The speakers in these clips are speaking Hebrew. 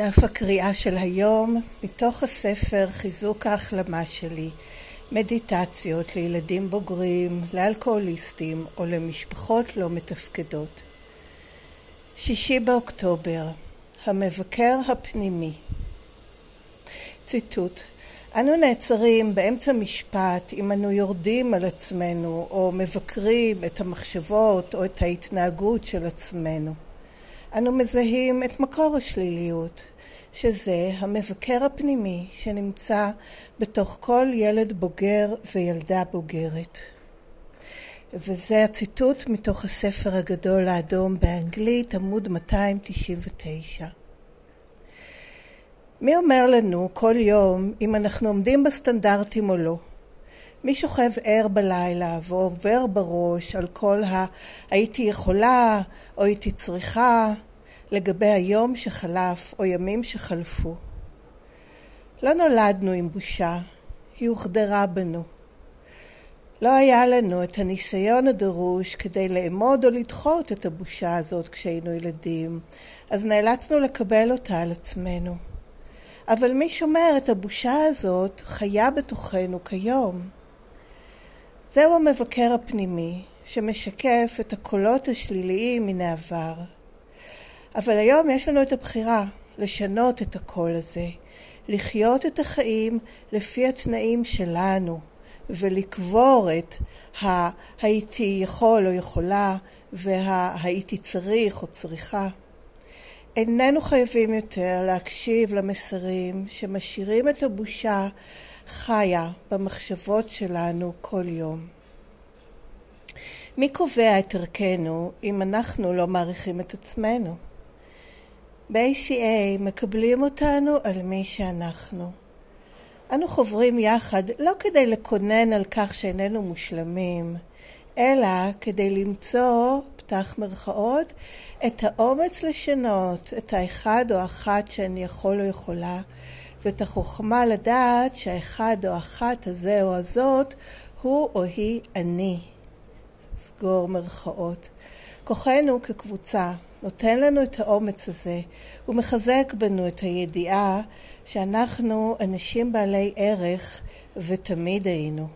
דף הקריאה של היום מתוך הספר חיזוק ההחלמה שלי מדיטציות לילדים בוגרים, לאלכוהוליסטים או למשפחות לא מתפקדות. שישי באוקטובר המבקר הפנימי ציטוט אנו נעצרים באמצע משפט אם אנו יורדים על עצמנו או מבקרים את המחשבות או את ההתנהגות של עצמנו. אנו מזהים את מקור השליליות, שזה המבקר הפנימי שנמצא בתוך כל ילד בוגר וילדה בוגרת. וזה הציטוט מתוך הספר הגדול האדום באנגלית, עמוד 299. מי אומר לנו כל יום אם אנחנו עומדים בסטנדרטים או לא? מי שוכב ער בלילה ועובר בראש על כל ה... הייתי יכולה או הייתי צריכה לגבי היום שחלף או ימים שחלפו. לא נולדנו עם בושה, היא הוחדרה בנו. לא היה לנו את הניסיון הדרוש כדי לאמוד או לדחות את הבושה הזאת כשהיינו ילדים, אז נאלצנו לקבל אותה על עצמנו. אבל מי שומר את הבושה הזאת חיה בתוכנו כיום. זהו המבקר הפנימי שמשקף את הקולות השליליים מן העבר. אבל היום יש לנו את הבחירה לשנות את הקול הזה, לחיות את החיים לפי התנאים שלנו, ולקבור את ה"הייתי יכול או יכולה" וה"הייתי צריך או צריכה". איננו חייבים יותר להקשיב למסרים שמשאירים את הבושה חיה במחשבות שלנו כל יום. מי קובע את ערכנו אם אנחנו לא מעריכים את עצמנו? ב-ACA מקבלים אותנו על מי שאנחנו. אנו חוברים יחד לא כדי לקונן על כך שאיננו מושלמים, אלא כדי למצוא, פתח מרכאות, את האומץ לשנות את האחד או אחת שאני יכול או יכולה, ואת החוכמה לדעת שהאחד או אחת הזה או הזאת הוא או היא אני. סגור מרכאות. כוחנו כקבוצה נותן לנו את האומץ הזה, הוא מחזק בנו את הידיעה שאנחנו אנשים בעלי ערך ותמיד היינו.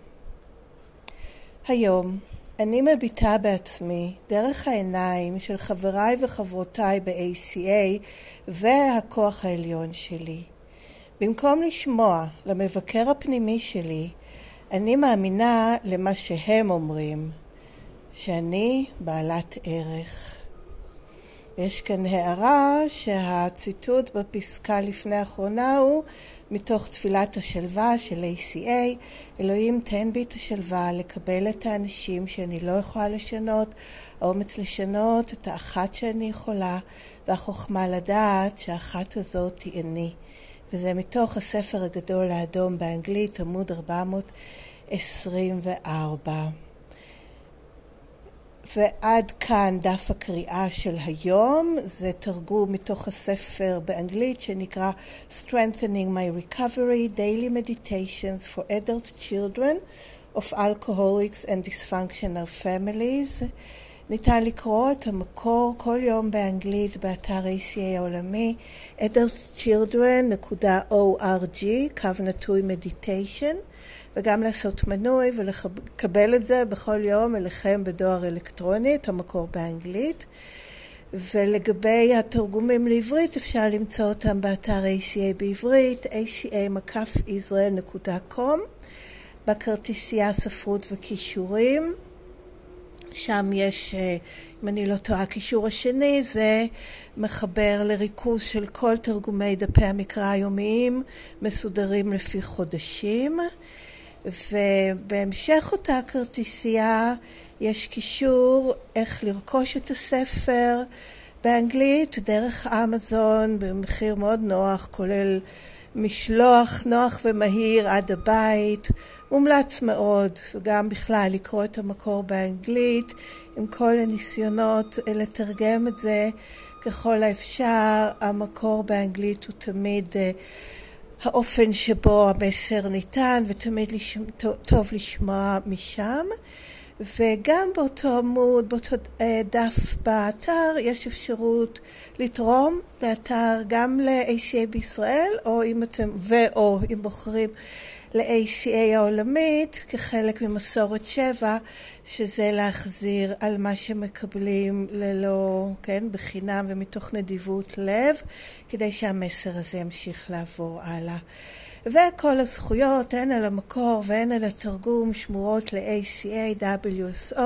היום אני מביטה בעצמי דרך העיניים של חבריי וחברותיי ב-ACA והכוח העליון שלי. במקום לשמוע למבקר הפנימי שלי, אני מאמינה למה שהם אומרים, שאני בעלת ערך. יש כאן הערה שהציטוט בפסקה לפני האחרונה הוא מתוך תפילת השלווה של ACA, אלוהים תן בי את השלווה לקבל את האנשים שאני לא יכולה לשנות, האומץ לשנות את האחת שאני יכולה, והחוכמה לדעת שהאחת הזאת היא אני. וזה מתוך הספר הגדול האדום באנגלית, עמוד 424. ועד כאן דף הקריאה של היום, זה תרגום מתוך הספר באנגלית שנקרא Strengthening My Recovery Daily Meditations for Adult Children of Alcoholics and Dysfunctional Families. ניתן לקרוא את המקור כל יום באנגלית באתר ACA העולמי adultchildren.org, קו נטוי מדיטיישן. וגם לעשות מנוי ולקבל את זה בכל יום אליכם בדואר אלקטרוני, את המקור באנגלית. ולגבי התרגומים לעברית אפשר למצוא אותם באתר ACA בעברית, aca-israel.com, בכרטיסייה ספרות וכישורים. שם יש, אם אני לא טועה, הקישור השני זה מחבר לריכוז של כל תרגומי דפי המקרא היומיים, מסודרים לפי חודשים. ובהמשך אותה כרטיסייה יש קישור איך לרכוש את הספר באנגלית דרך אמזון במחיר מאוד נוח, כולל משלוח נוח ומהיר עד הבית. מומלץ מאוד, וגם בכלל לקרוא את המקור באנגלית עם כל הניסיונות לתרגם את זה ככל האפשר. המקור באנגלית הוא תמיד האופן שבו המסר ניתן ותמיד לשמוע, טוב לשמוע משם וגם באותו עמוד, באותו אה, דף באתר, יש אפשרות לתרום לאתר גם ל-ACA בישראל, או אם אתם, ו/או אם בוחרים ל-ACA העולמית כחלק ממסורת שבע, שזה להחזיר על מה שמקבלים ללא, כן, בחינם ומתוך נדיבות לב, כדי שהמסר הזה ימשיך לעבור הלאה. וכל הזכויות, הן על המקור והן על התרגום, שמורות ל-ACA, WSO,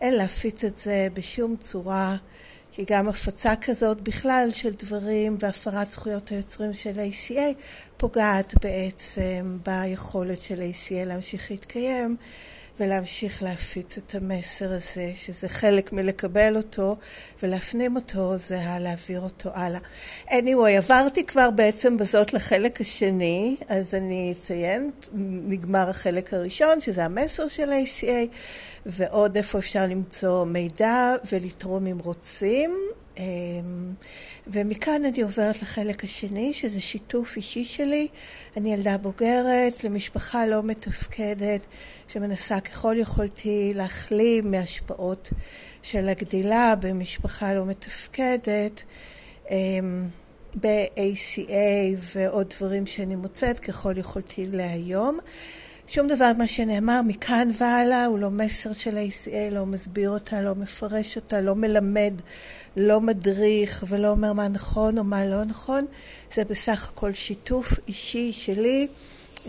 אין להפיץ את זה בשום צורה, כי גם הפצה כזאת בכלל של דברים והפרת זכויות היוצרים של ACA פוגעת בעצם ביכולת של ACA להמשיך להתקיים. ולהמשיך להפיץ את המסר הזה, שזה חלק מלקבל אותו ולהפנים אותו, זה להעביר אותו הלאה. anyway, עברתי כבר בעצם בזאת לחלק השני, אז אני אציין, נגמר החלק הראשון, שזה המסר של ה-ACA, ועוד איפה אפשר למצוא מידע ולתרום אם רוצים. אמ, ומכאן אני עוברת לחלק השני, שזה שיתוף אישי שלי. אני ילדה בוגרת, למשפחה לא מתפקדת, שמנסה ככל יכולתי להחלים מהשפעות של הגדילה במשפחה לא מתפקדת, אמ, ב-ACA ועוד דברים שאני מוצאת ככל יכולתי להיום. שום דבר מה שנאמר מכאן והלאה הוא לא מסר של ה-ACA, לא מסביר אותה, לא מפרש אותה, לא מלמד, לא מדריך ולא אומר מה נכון או מה לא נכון. זה בסך הכל שיתוף אישי שלי.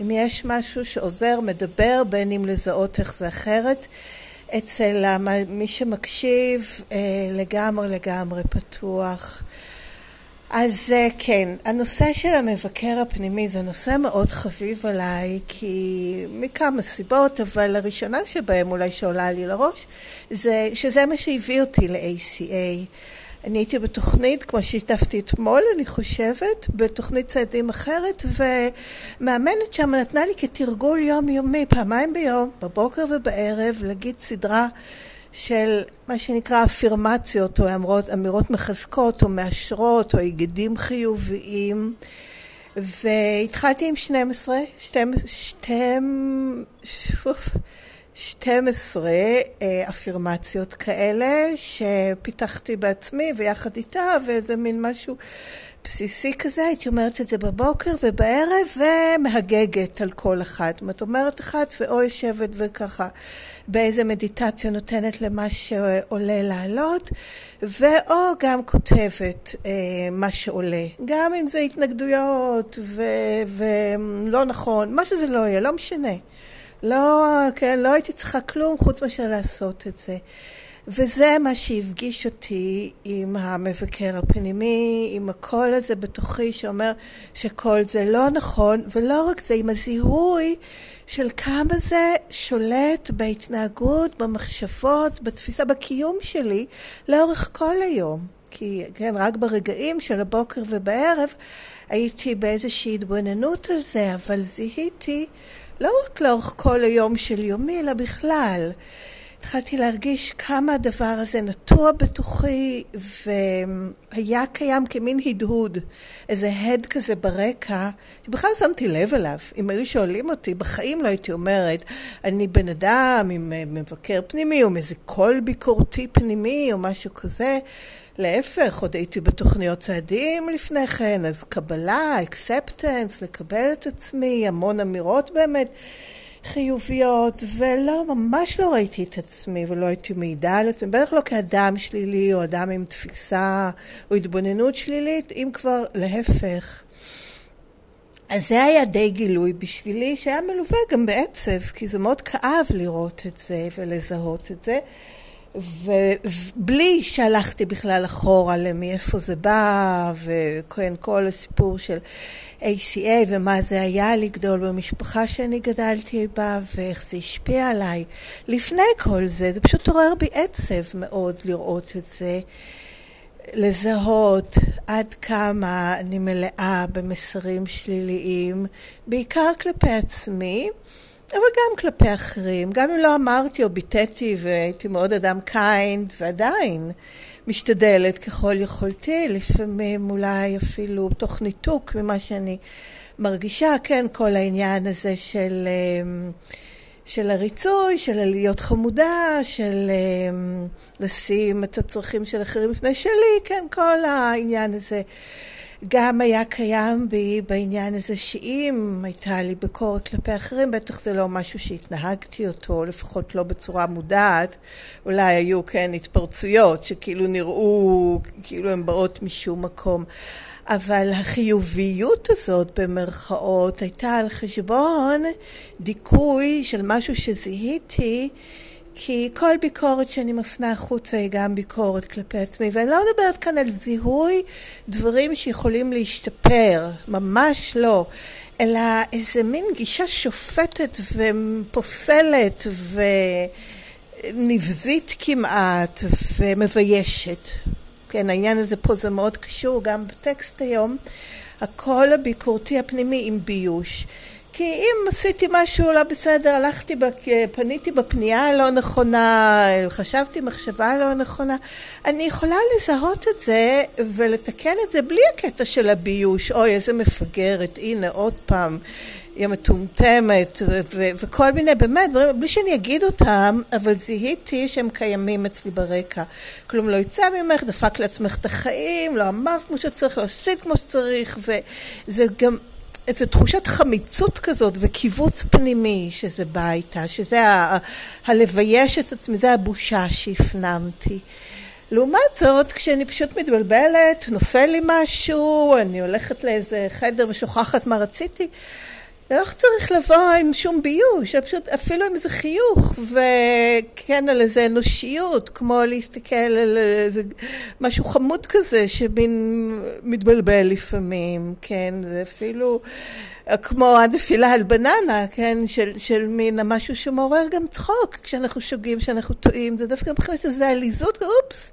אם יש משהו שעוזר, מדבר, בין אם לזהות איך זה אחרת. אצל מי שמקשיב אה, לגמרי לגמרי פתוח. אז אה, כן, הנושא של המבקר הפנימי זה נושא מאוד חביב עליי, כי מכמה סיבות, אבל הראשונה שבהם אולי שעולה לי לראש, זה שזה מה שהביא אותי ל-ACA. אני הייתי בתוכנית, כמו שהשתפתי אתמול, אני חושבת, בתוכנית צעדים אחרת, ומאמנת שם נתנה לי כתרגול יומיומי, פעמיים ביום, בבוקר ובערב, להגיד סדרה של מה שנקרא אפירמציות או אמירות, אמירות מחזקות או מאשרות או היגדים חיוביים. והתחלתי עם 12, 12, 12 אפירמציות כאלה שפיתחתי בעצמי ויחד איתה ואיזה מין משהו בסיסי כזה, הייתי אומרת את זה בבוקר ובערב ומהגגת על כל אחת. זאת אומרת, אחת ואו יושבת וככה באיזה מדיטציה נותנת למה שעולה לעלות, ואו גם כותבת אה, מה שעולה. גם אם זה התנגדויות ולא נכון, מה שזה לא יהיה, לא משנה. לא, כן, לא הייתי צריכה כלום חוץ מאשר לעשות את זה. וזה מה שהפגיש אותי עם המבקר הפנימי, עם הקול הזה בתוכי שאומר שכל זה לא נכון, ולא רק זה, עם הזיהוי של כמה זה שולט בהתנהגות, במחשבות, בתפיסה, בקיום שלי לאורך כל היום. כי כן, רק ברגעים של הבוקר ובערב הייתי באיזושהי התבוננות על זה, אבל זיהיתי לא רק לאורך כל היום של יומי, אלא בכלל. התחלתי להרגיש כמה הדבר הזה נטוע בתוכי והיה קיים כמין הדהוד, איזה הד כזה ברקע, שבכלל שמתי לב אליו. אם היו שואלים אותי, בחיים לא הייתי אומרת, אני בן אדם עם אה, מבקר פנימי או איזה קול ביקורתי פנימי או משהו כזה. להפך, עוד הייתי בתוכניות צעדים לפני כן, אז קבלה, אקספטנס, לקבל את עצמי, המון אמירות באמת. חיוביות, ולא, ממש לא ראיתי את עצמי ולא הייתי מעידה על עצמי, בטח לא כאדם שלילי או אדם עם תפיסה או התבוננות שלילית, אם כבר להפך. אז זה היה די גילוי בשבילי, שהיה מלווה גם בעצב, כי זה מאוד כאב לראות את זה ולזהות את זה. ובלי שהלכתי בכלל אחורה למאיפה זה בא, וכן, כל הסיפור של ACA ומה זה היה לגדול במשפחה שאני גדלתי בה ואיך זה השפיע עליי. לפני כל זה, זה פשוט עורר בי עצב מאוד לראות את זה, לזהות עד כמה אני מלאה במסרים שליליים, בעיקר כלפי עצמי. אבל גם כלפי אחרים, גם אם לא אמרתי או ביטאתי והייתי מאוד אדם kind, ועדיין משתדלת ככל יכולתי, לפעמים אולי אפילו תוך ניתוק ממה שאני מרגישה, כן, כל העניין הזה של, אמ, של הריצוי, של להיות חמודה, של אמ, לשים את הצרכים של אחרים לפני שלי, כן, כל העניין הזה. גם היה קיים בי בעניין הזה שאם הייתה לי ביקורת כלפי אחרים, בטח זה לא משהו שהתנהגתי אותו, לפחות לא בצורה מודעת. אולי היו, כן, התפרצויות שכאילו נראו כאילו הן באות משום מקום. אבל החיוביות הזאת במרכאות הייתה על חשבון דיכוי של משהו שזיהיתי כי כל ביקורת שאני מפנה החוצה היא גם ביקורת כלפי עצמי ואני לא מדברת כאן על זיהוי דברים שיכולים להשתפר, ממש לא אלא איזה מין גישה שופטת ופוסלת ונבזית כמעט ומביישת כן, העניין הזה פה זה מאוד קשור גם בטקסט היום, הקול הביקורתי הפנימי עם ביוש. כי אם עשיתי משהו לא בסדר, הלכתי, פניתי בפנייה הלא נכונה, חשבתי מחשבה לא נכונה, אני יכולה לזהות את זה ולתקן את זה בלי הקטע של הביוש, אוי איזה מפגרת, הנה עוד פעם. היא המטומטמת וכל מיני באמת דברים בלי שאני אגיד אותם אבל זיהיתי שהם קיימים אצלי ברקע כלום לא יצא ממך דפק לעצמך את החיים לא אמרת כמו שצריך לא עשית כמו שצריך וזה גם איזו תחושת חמיצות כזאת וקיבוץ פנימי שזה בא איתה שזה הלבייש את עצמי זה הבושה שהפנמתי. לעומת זאת, כשאני פשוט מתבלבלת, נופל לי משהו, אני הולכת לאיזה חדר ושוכחת מה רציתי, זה לא צריך לבוא עם שום ביוש, פשוט אפילו עם איזה חיוך וכן על איזה אנושיות, כמו להסתכל על איזה משהו חמוד כזה שמין מתבלבל לפעמים, כן, זה אפילו כמו הנפילה על בננה, כן, של, של מין משהו שמעורר גם צחוק כשאנחנו שוגים, כשאנחנו טועים, זה דווקא מבחינת שזה עליזות, אופס,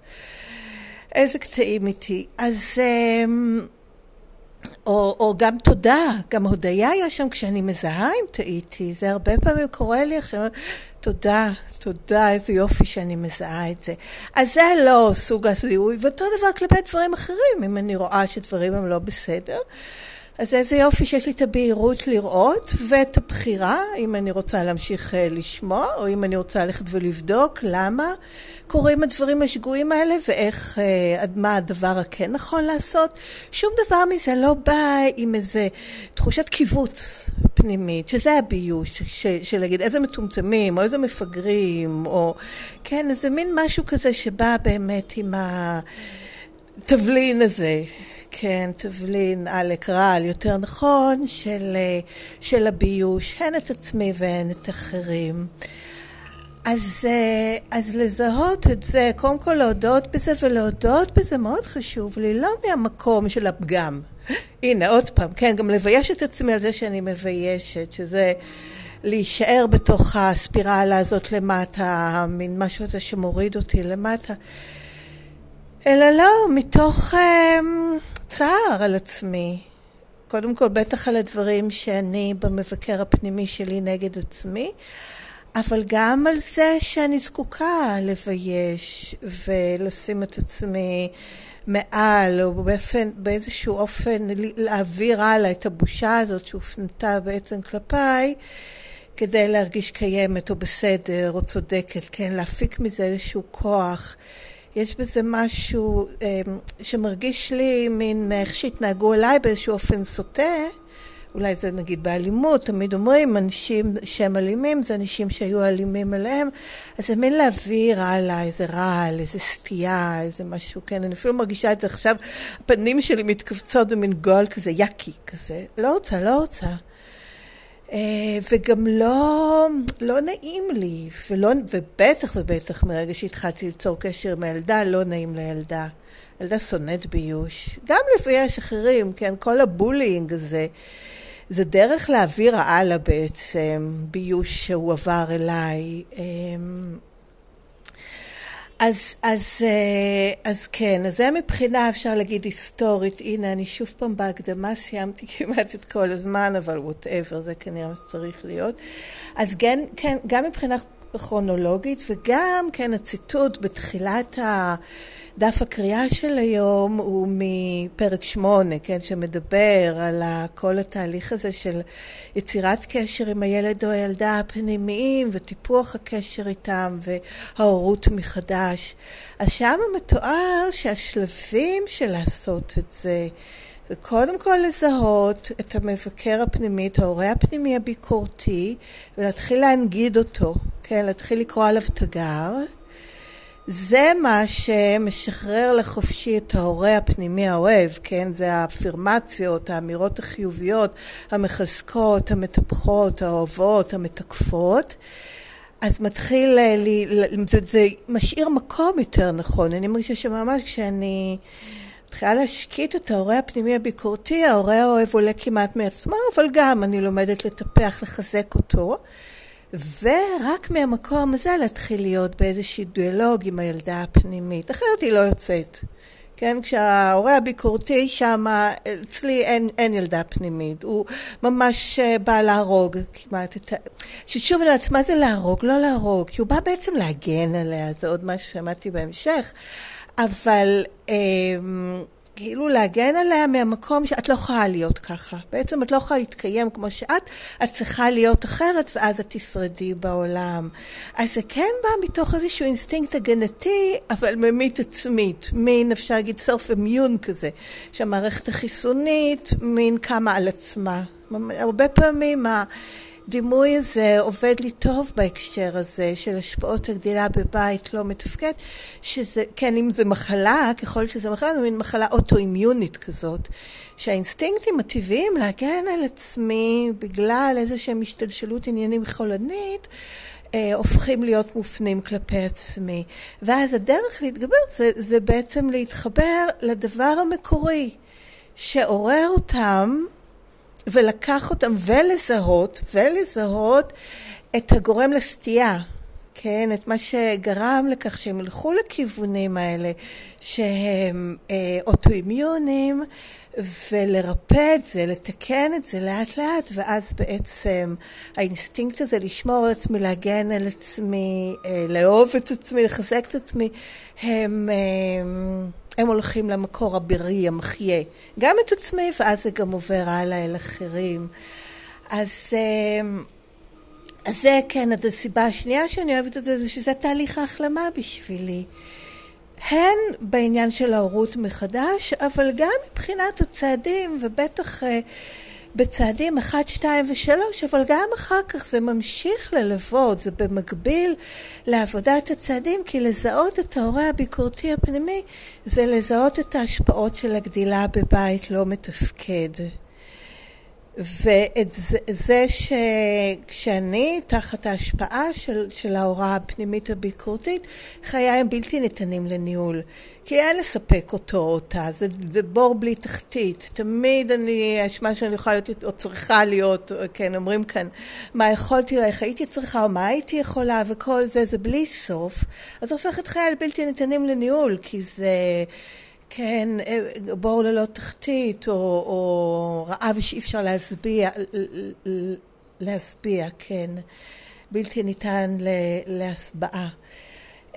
איזה קטעים איתי. אז... או, או גם תודה, גם הודיה היה שם כשאני מזהה אם טעיתי, זה הרבה פעמים קורה לי עכשיו, תודה, תודה, איזה יופי שאני מזהה את זה. אז זה לא סוג הזיהוי, ואותו דבר כלפי דברים אחרים, אם אני רואה שדברים הם לא בסדר. אז איזה יופי שיש לי את הבהירות לראות ואת הבחירה, אם אני רוצה להמשיך אה, לשמוע, או אם אני רוצה ללכת ולבדוק למה קורים הדברים השגויים האלה ואיך, אה, מה הדבר הכן נכון לעשות. שום דבר מזה לא בא עם איזה תחושת קיבוץ פנימית, שזה הביוש, של להגיד איזה מטומטמים, או איזה מפגרים, או כן, איזה מין משהו כזה שבא באמת עם התבלין הזה. כן, תבלין עלק רעל, יותר נכון, של, אה, של הביוש, הן את עצמי והן את אחרים. אז, אה, אז לזהות את זה, קודם כל להודות בזה, ולהודות בזה מאוד חשוב לי, לא מהמקום של הפגם. הנה, עוד פעם, כן, גם לבייש את עצמי על זה שאני מביישת, שזה להישאר בתוך הספירלה הזאת למטה, מין משהו הזה שמוריד אותי למטה. אלא לא, מתוך אה, צער על עצמי. קודם כל, בטח על הדברים שאני במבקר הפנימי שלי נגד עצמי, אבל גם על זה שאני זקוקה לבייש ולשים את עצמי מעל, או באופן, באיזשהו אופן להעביר הלאה את הבושה הזאת שהופנתה בעצם כלפיי, כדי להרגיש קיימת או בסדר או צודקת, כן, להפיק מזה איזשהו כוח. יש בזה משהו אמ, שמרגיש לי מין איך שהתנהגו אליי באיזשהו אופן סוטה, אולי זה נגיד באלימות, תמיד אומרים אנשים שהם אלימים זה אנשים שהיו אלימים אליהם, אז זה מין להעביר הלאה איזה רעל, איזה סטייה, איזה משהו, כן, אני אפילו מרגישה את זה עכשיו, הפנים שלי מתכווצות במין גול כזה, יאקי כזה, לא רוצה, לא רוצה. אה, וגם לא, לא נעים לי, ולא, ובטח ובטח מרגע שהתחלתי ליצור קשר עם הילדה, לא נעים לילדה. ילדה שונאת ביוש. גם לבייש אחרים, כן, כל הבולינג הזה, זה דרך להעביר הלאה בעצם, ביוש שהוא עבר אליי. אז, אז, אה, אז כן, אז זה מבחינה אפשר להגיד היסטורית, הנה אני שוב פעם בהקדמה סיימתי כמעט את כל הזמן, אבל ווטאבר, זה כנראה מה שצריך להיות. אז כן, כן, גם מבחינה כרונולוגית, וגם כן הציטוט בתחילת דף הקריאה של היום הוא מפרק שמונה, כן, שמדבר על כל התהליך הזה של יצירת קשר עם הילד או הילדה הפנימיים וטיפוח הקשר איתם וההורות מחדש. אז שם מתואר שהשלבים של לעשות את זה וקודם כל לזהות את המבקר הפנימי, את ההורה הפנימי הביקורתי, ולהתחיל להנגיד אותו, כן, להתחיל לקרוא עליו תגר. זה מה שמשחרר לחופשי את ההורה הפנימי האוהב, כן? זה האפירמציות, האמירות החיוביות, המחזקות, המטפחות, האוהבות, המתקפות. אז מתחיל, לי, זה, זה משאיר מקום יותר נכון. אני מרגישה שממש כשאני... מתחילה להשקיט את ההורה הפנימי הביקורתי, ההורה האוהב עולה כמעט מעצמו, אבל גם אני לומדת לטפח, לחזק אותו. ורק מהמקום הזה להתחיל להיות באיזשהו דיאלוג עם הילדה הפנימית, אחרת היא לא יוצאת. כן, כשההורה הביקורתי שם, אצלי אין, אין ילדה פנימית, הוא ממש אה, בא להרוג כמעט את ה... ששוב אני יודעת, מה זה להרוג? לא להרוג, כי הוא בא בעצם להגן עליה, זה עוד משהו ששמעתי בהמשך. אבל אה, כאילו להגן עליה מהמקום שאת לא יכולה להיות ככה. בעצם את לא יכולה להתקיים כמו שאת, את צריכה להיות אחרת ואז את תשרדי בעולם. אז זה כן בא מתוך איזשהו אינסטינקט הגנתי, אבל ממית עצמית, מין אפשר להגיד סוף אמיון כזה, שהמערכת החיסונית מין קמה על עצמה. הרבה פעמים הדימוי הזה עובד לי טוב בהקשר הזה של השפעות הגדילה בבית לא מתפקד, שזה, כן, אם זה מחלה, ככל שזה מחלה, זה מין מחלה אוטואימיונית כזאת, שהאינסטינקטים הטבעיים להגן על עצמי בגלל איזושהי השתלשלות עניינים חולנית, אה, הופכים להיות מופנים כלפי עצמי. ואז הדרך להתגבר זה, זה בעצם להתחבר לדבר המקורי שעורר אותם ולקח אותם ולזהות, ולזהות את הגורם לסטייה, כן, את מה שגרם לכך שהם ילכו לכיוונים האלה שהם אה, אוטואימוניים ולרפא את זה, לתקן את זה לאט לאט ואז בעצם האינסטינקט הזה לשמור על עצמי, להגן על עצמי, אה, לאהוב את עצמי, לחזק את עצמי, הם אה, הם הולכים למקור הבריא, המחיה, גם את עצמי, ואז זה גם עובר הלאה אל אחרים. אז, אמ, אז זה כן, אז הסיבה השנייה שאני אוהבת את זה, זה שזה תהליך ההחלמה בשבילי. הן בעניין של ההורות מחדש, אבל גם מבחינת הצעדים, ובטח... בצעדים 1, 2 ו-3, אבל גם אחר כך זה ממשיך ללוות, זה במקביל לעבודת הצעדים, כי לזהות את ההורה הביקורתי הפנימי זה לזהות את ההשפעות של הגדילה בבית לא מתפקד. ואת זה, זה שכשאני תחת ההשפעה של, של ההוראה הפנימית הביקורתית, חיי הם בלתי ניתנים לניהול. כי אין לספק אותו או אותה, זה, זה בור בלי תחתית. תמיד אני, יש מה שאני יכולה להיות או צריכה להיות, כן, אומרים כאן, מה יכולתי לה, איך הייתי צריכה או מה הייתי יכולה וכל זה, זה בלי סוף. אז הופך את חיי לבלתי ניתנים לניהול, כי זה... כן, בור ללא תחתית, או, או רעב שאי אפשר להשביע, להשביע, כן, בלתי ניתן להשבעה.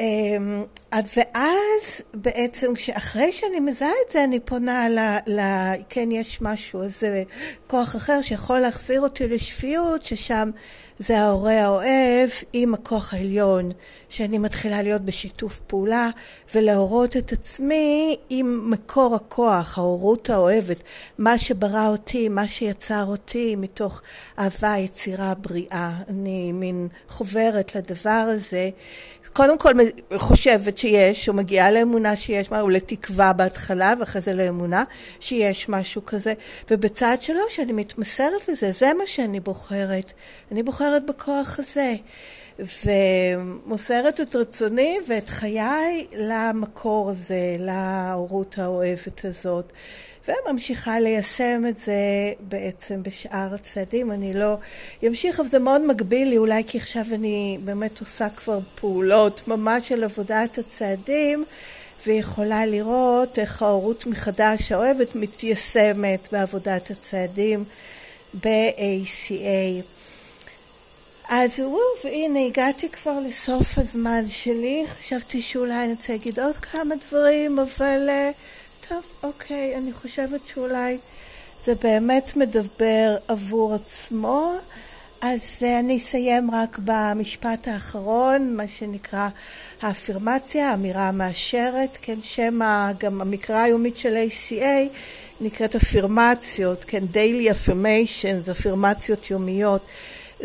אמ, ואז בעצם כשאחרי שאני מזהה את זה אני פונה ל... ל כן יש משהו, איזה כוח אחר שיכול להחזיר אותי לשפיות ששם זה ההורה האוהב עם הכוח העליון שאני מתחילה להיות בשיתוף פעולה ולהורות את עצמי עם מקור הכוח, ההורות האוהבת, מה שברא אותי, מה שיצר אותי מתוך אהבה, יצירה, בריאה. אני מין חוברת לדבר הזה קודם כל חושבת שיש, או מגיעה לאמונה שיש, או לתקווה בהתחלה, ואחרי זה לאמונה שיש משהו כזה. ובצד שלוש אני מתמסרת לזה, זה מה שאני בוחרת. אני בוחרת בכוח הזה. ומוסרת את רצוני ואת חיי למקור הזה, להורות האוהבת הזאת. וממשיכה ליישם את זה בעצם בשאר הצעדים. אני לא אמשיך, אבל זה מאוד מגביל לי, אולי כי עכשיו אני באמת עושה כבר פעולות ממש של עבודת הצעדים, ויכולה לראות איך ההורות מחדש האוהבת מתיישמת בעבודת הצעדים ב-ACA. אז וואו, והנה הגעתי כבר לסוף הזמן שלי, חשבתי שאולי אני רוצה להגיד עוד כמה דברים, אבל טוב, אוקיי, אני חושבת שאולי זה באמת מדבר עבור עצמו. אז אני אסיים רק במשפט האחרון, מה שנקרא האפירמציה, האמירה המאשרת, כן, שם גם המקרא היומית של ACA נקראת אפירמציות, כן, daily affirmations, אפירמציות יומיות,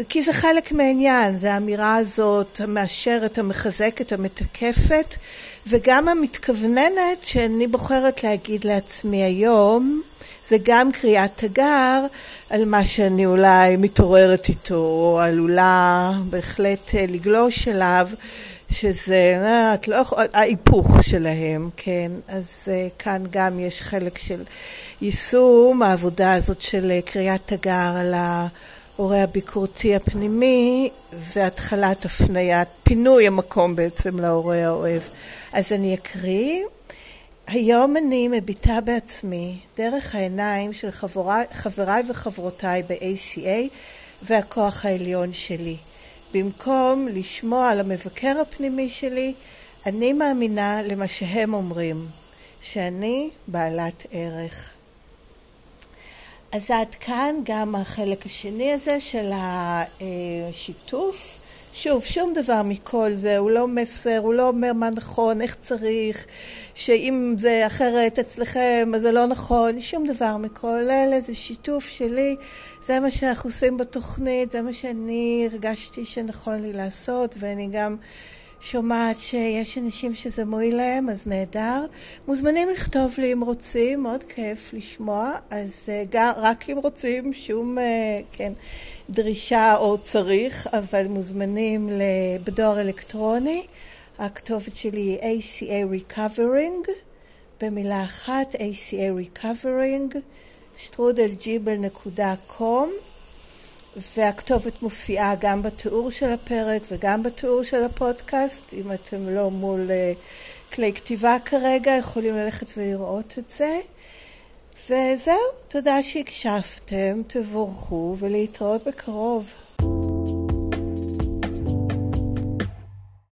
כי זה חלק מהעניין, זה האמירה הזאת המאשרת, המחזקת, המתקפת, וגם המתכווננת שאני בוחרת להגיד לעצמי היום, זה גם קריאת תגר על מה שאני אולי מתעוררת איתו, או עלולה בהחלט לגלוש אליו, שזה, את לא יכולה, ההיפוך שלהם, כן, אז כאן גם יש חלק של יישום העבודה הזאת של קריאת תגר על ההורה הביקורתי הפנימי והתחלת הפניית, פינוי המקום בעצם להורה האוהב. אז אני אקריא. היום אני מביטה בעצמי דרך העיניים של חבריי, חבריי וחברותיי ב-ACA והכוח העליון שלי. במקום לשמוע על המבקר הפנימי שלי, אני מאמינה למה שהם אומרים, שאני בעלת ערך. אז עד כאן גם החלק השני הזה של השיתוף. שוב, שום דבר מכל זה, הוא לא מסר, הוא לא אומר מה נכון, איך צריך, שאם זה אחרת אצלכם אז זה לא נכון, שום דבר מכל אלה, זה שיתוף שלי, זה מה שאנחנו עושים בתוכנית, זה מה שאני הרגשתי שנכון לי לעשות, ואני גם שומעת שיש אנשים שזה מועיל להם, אז נהדר. מוזמנים לכתוב לי אם רוצים, מאוד כיף לשמוע, אז גם, רק אם רוצים, שום, כן, דרישה או צריך, אבל מוזמנים בדואר אלקטרוני. הכתובת שלי היא ACA Recovering, במילה אחת, ACA Recovering, שטרודלג'יבל.com והכתובת מופיעה גם בתיאור של הפרק וגם בתיאור של הפודקאסט. אם אתם לא מול כלי כתיבה כרגע, יכולים ללכת ולראות את זה. וזהו, תודה שהקשבתם, תבורכו ולהתראות בקרוב.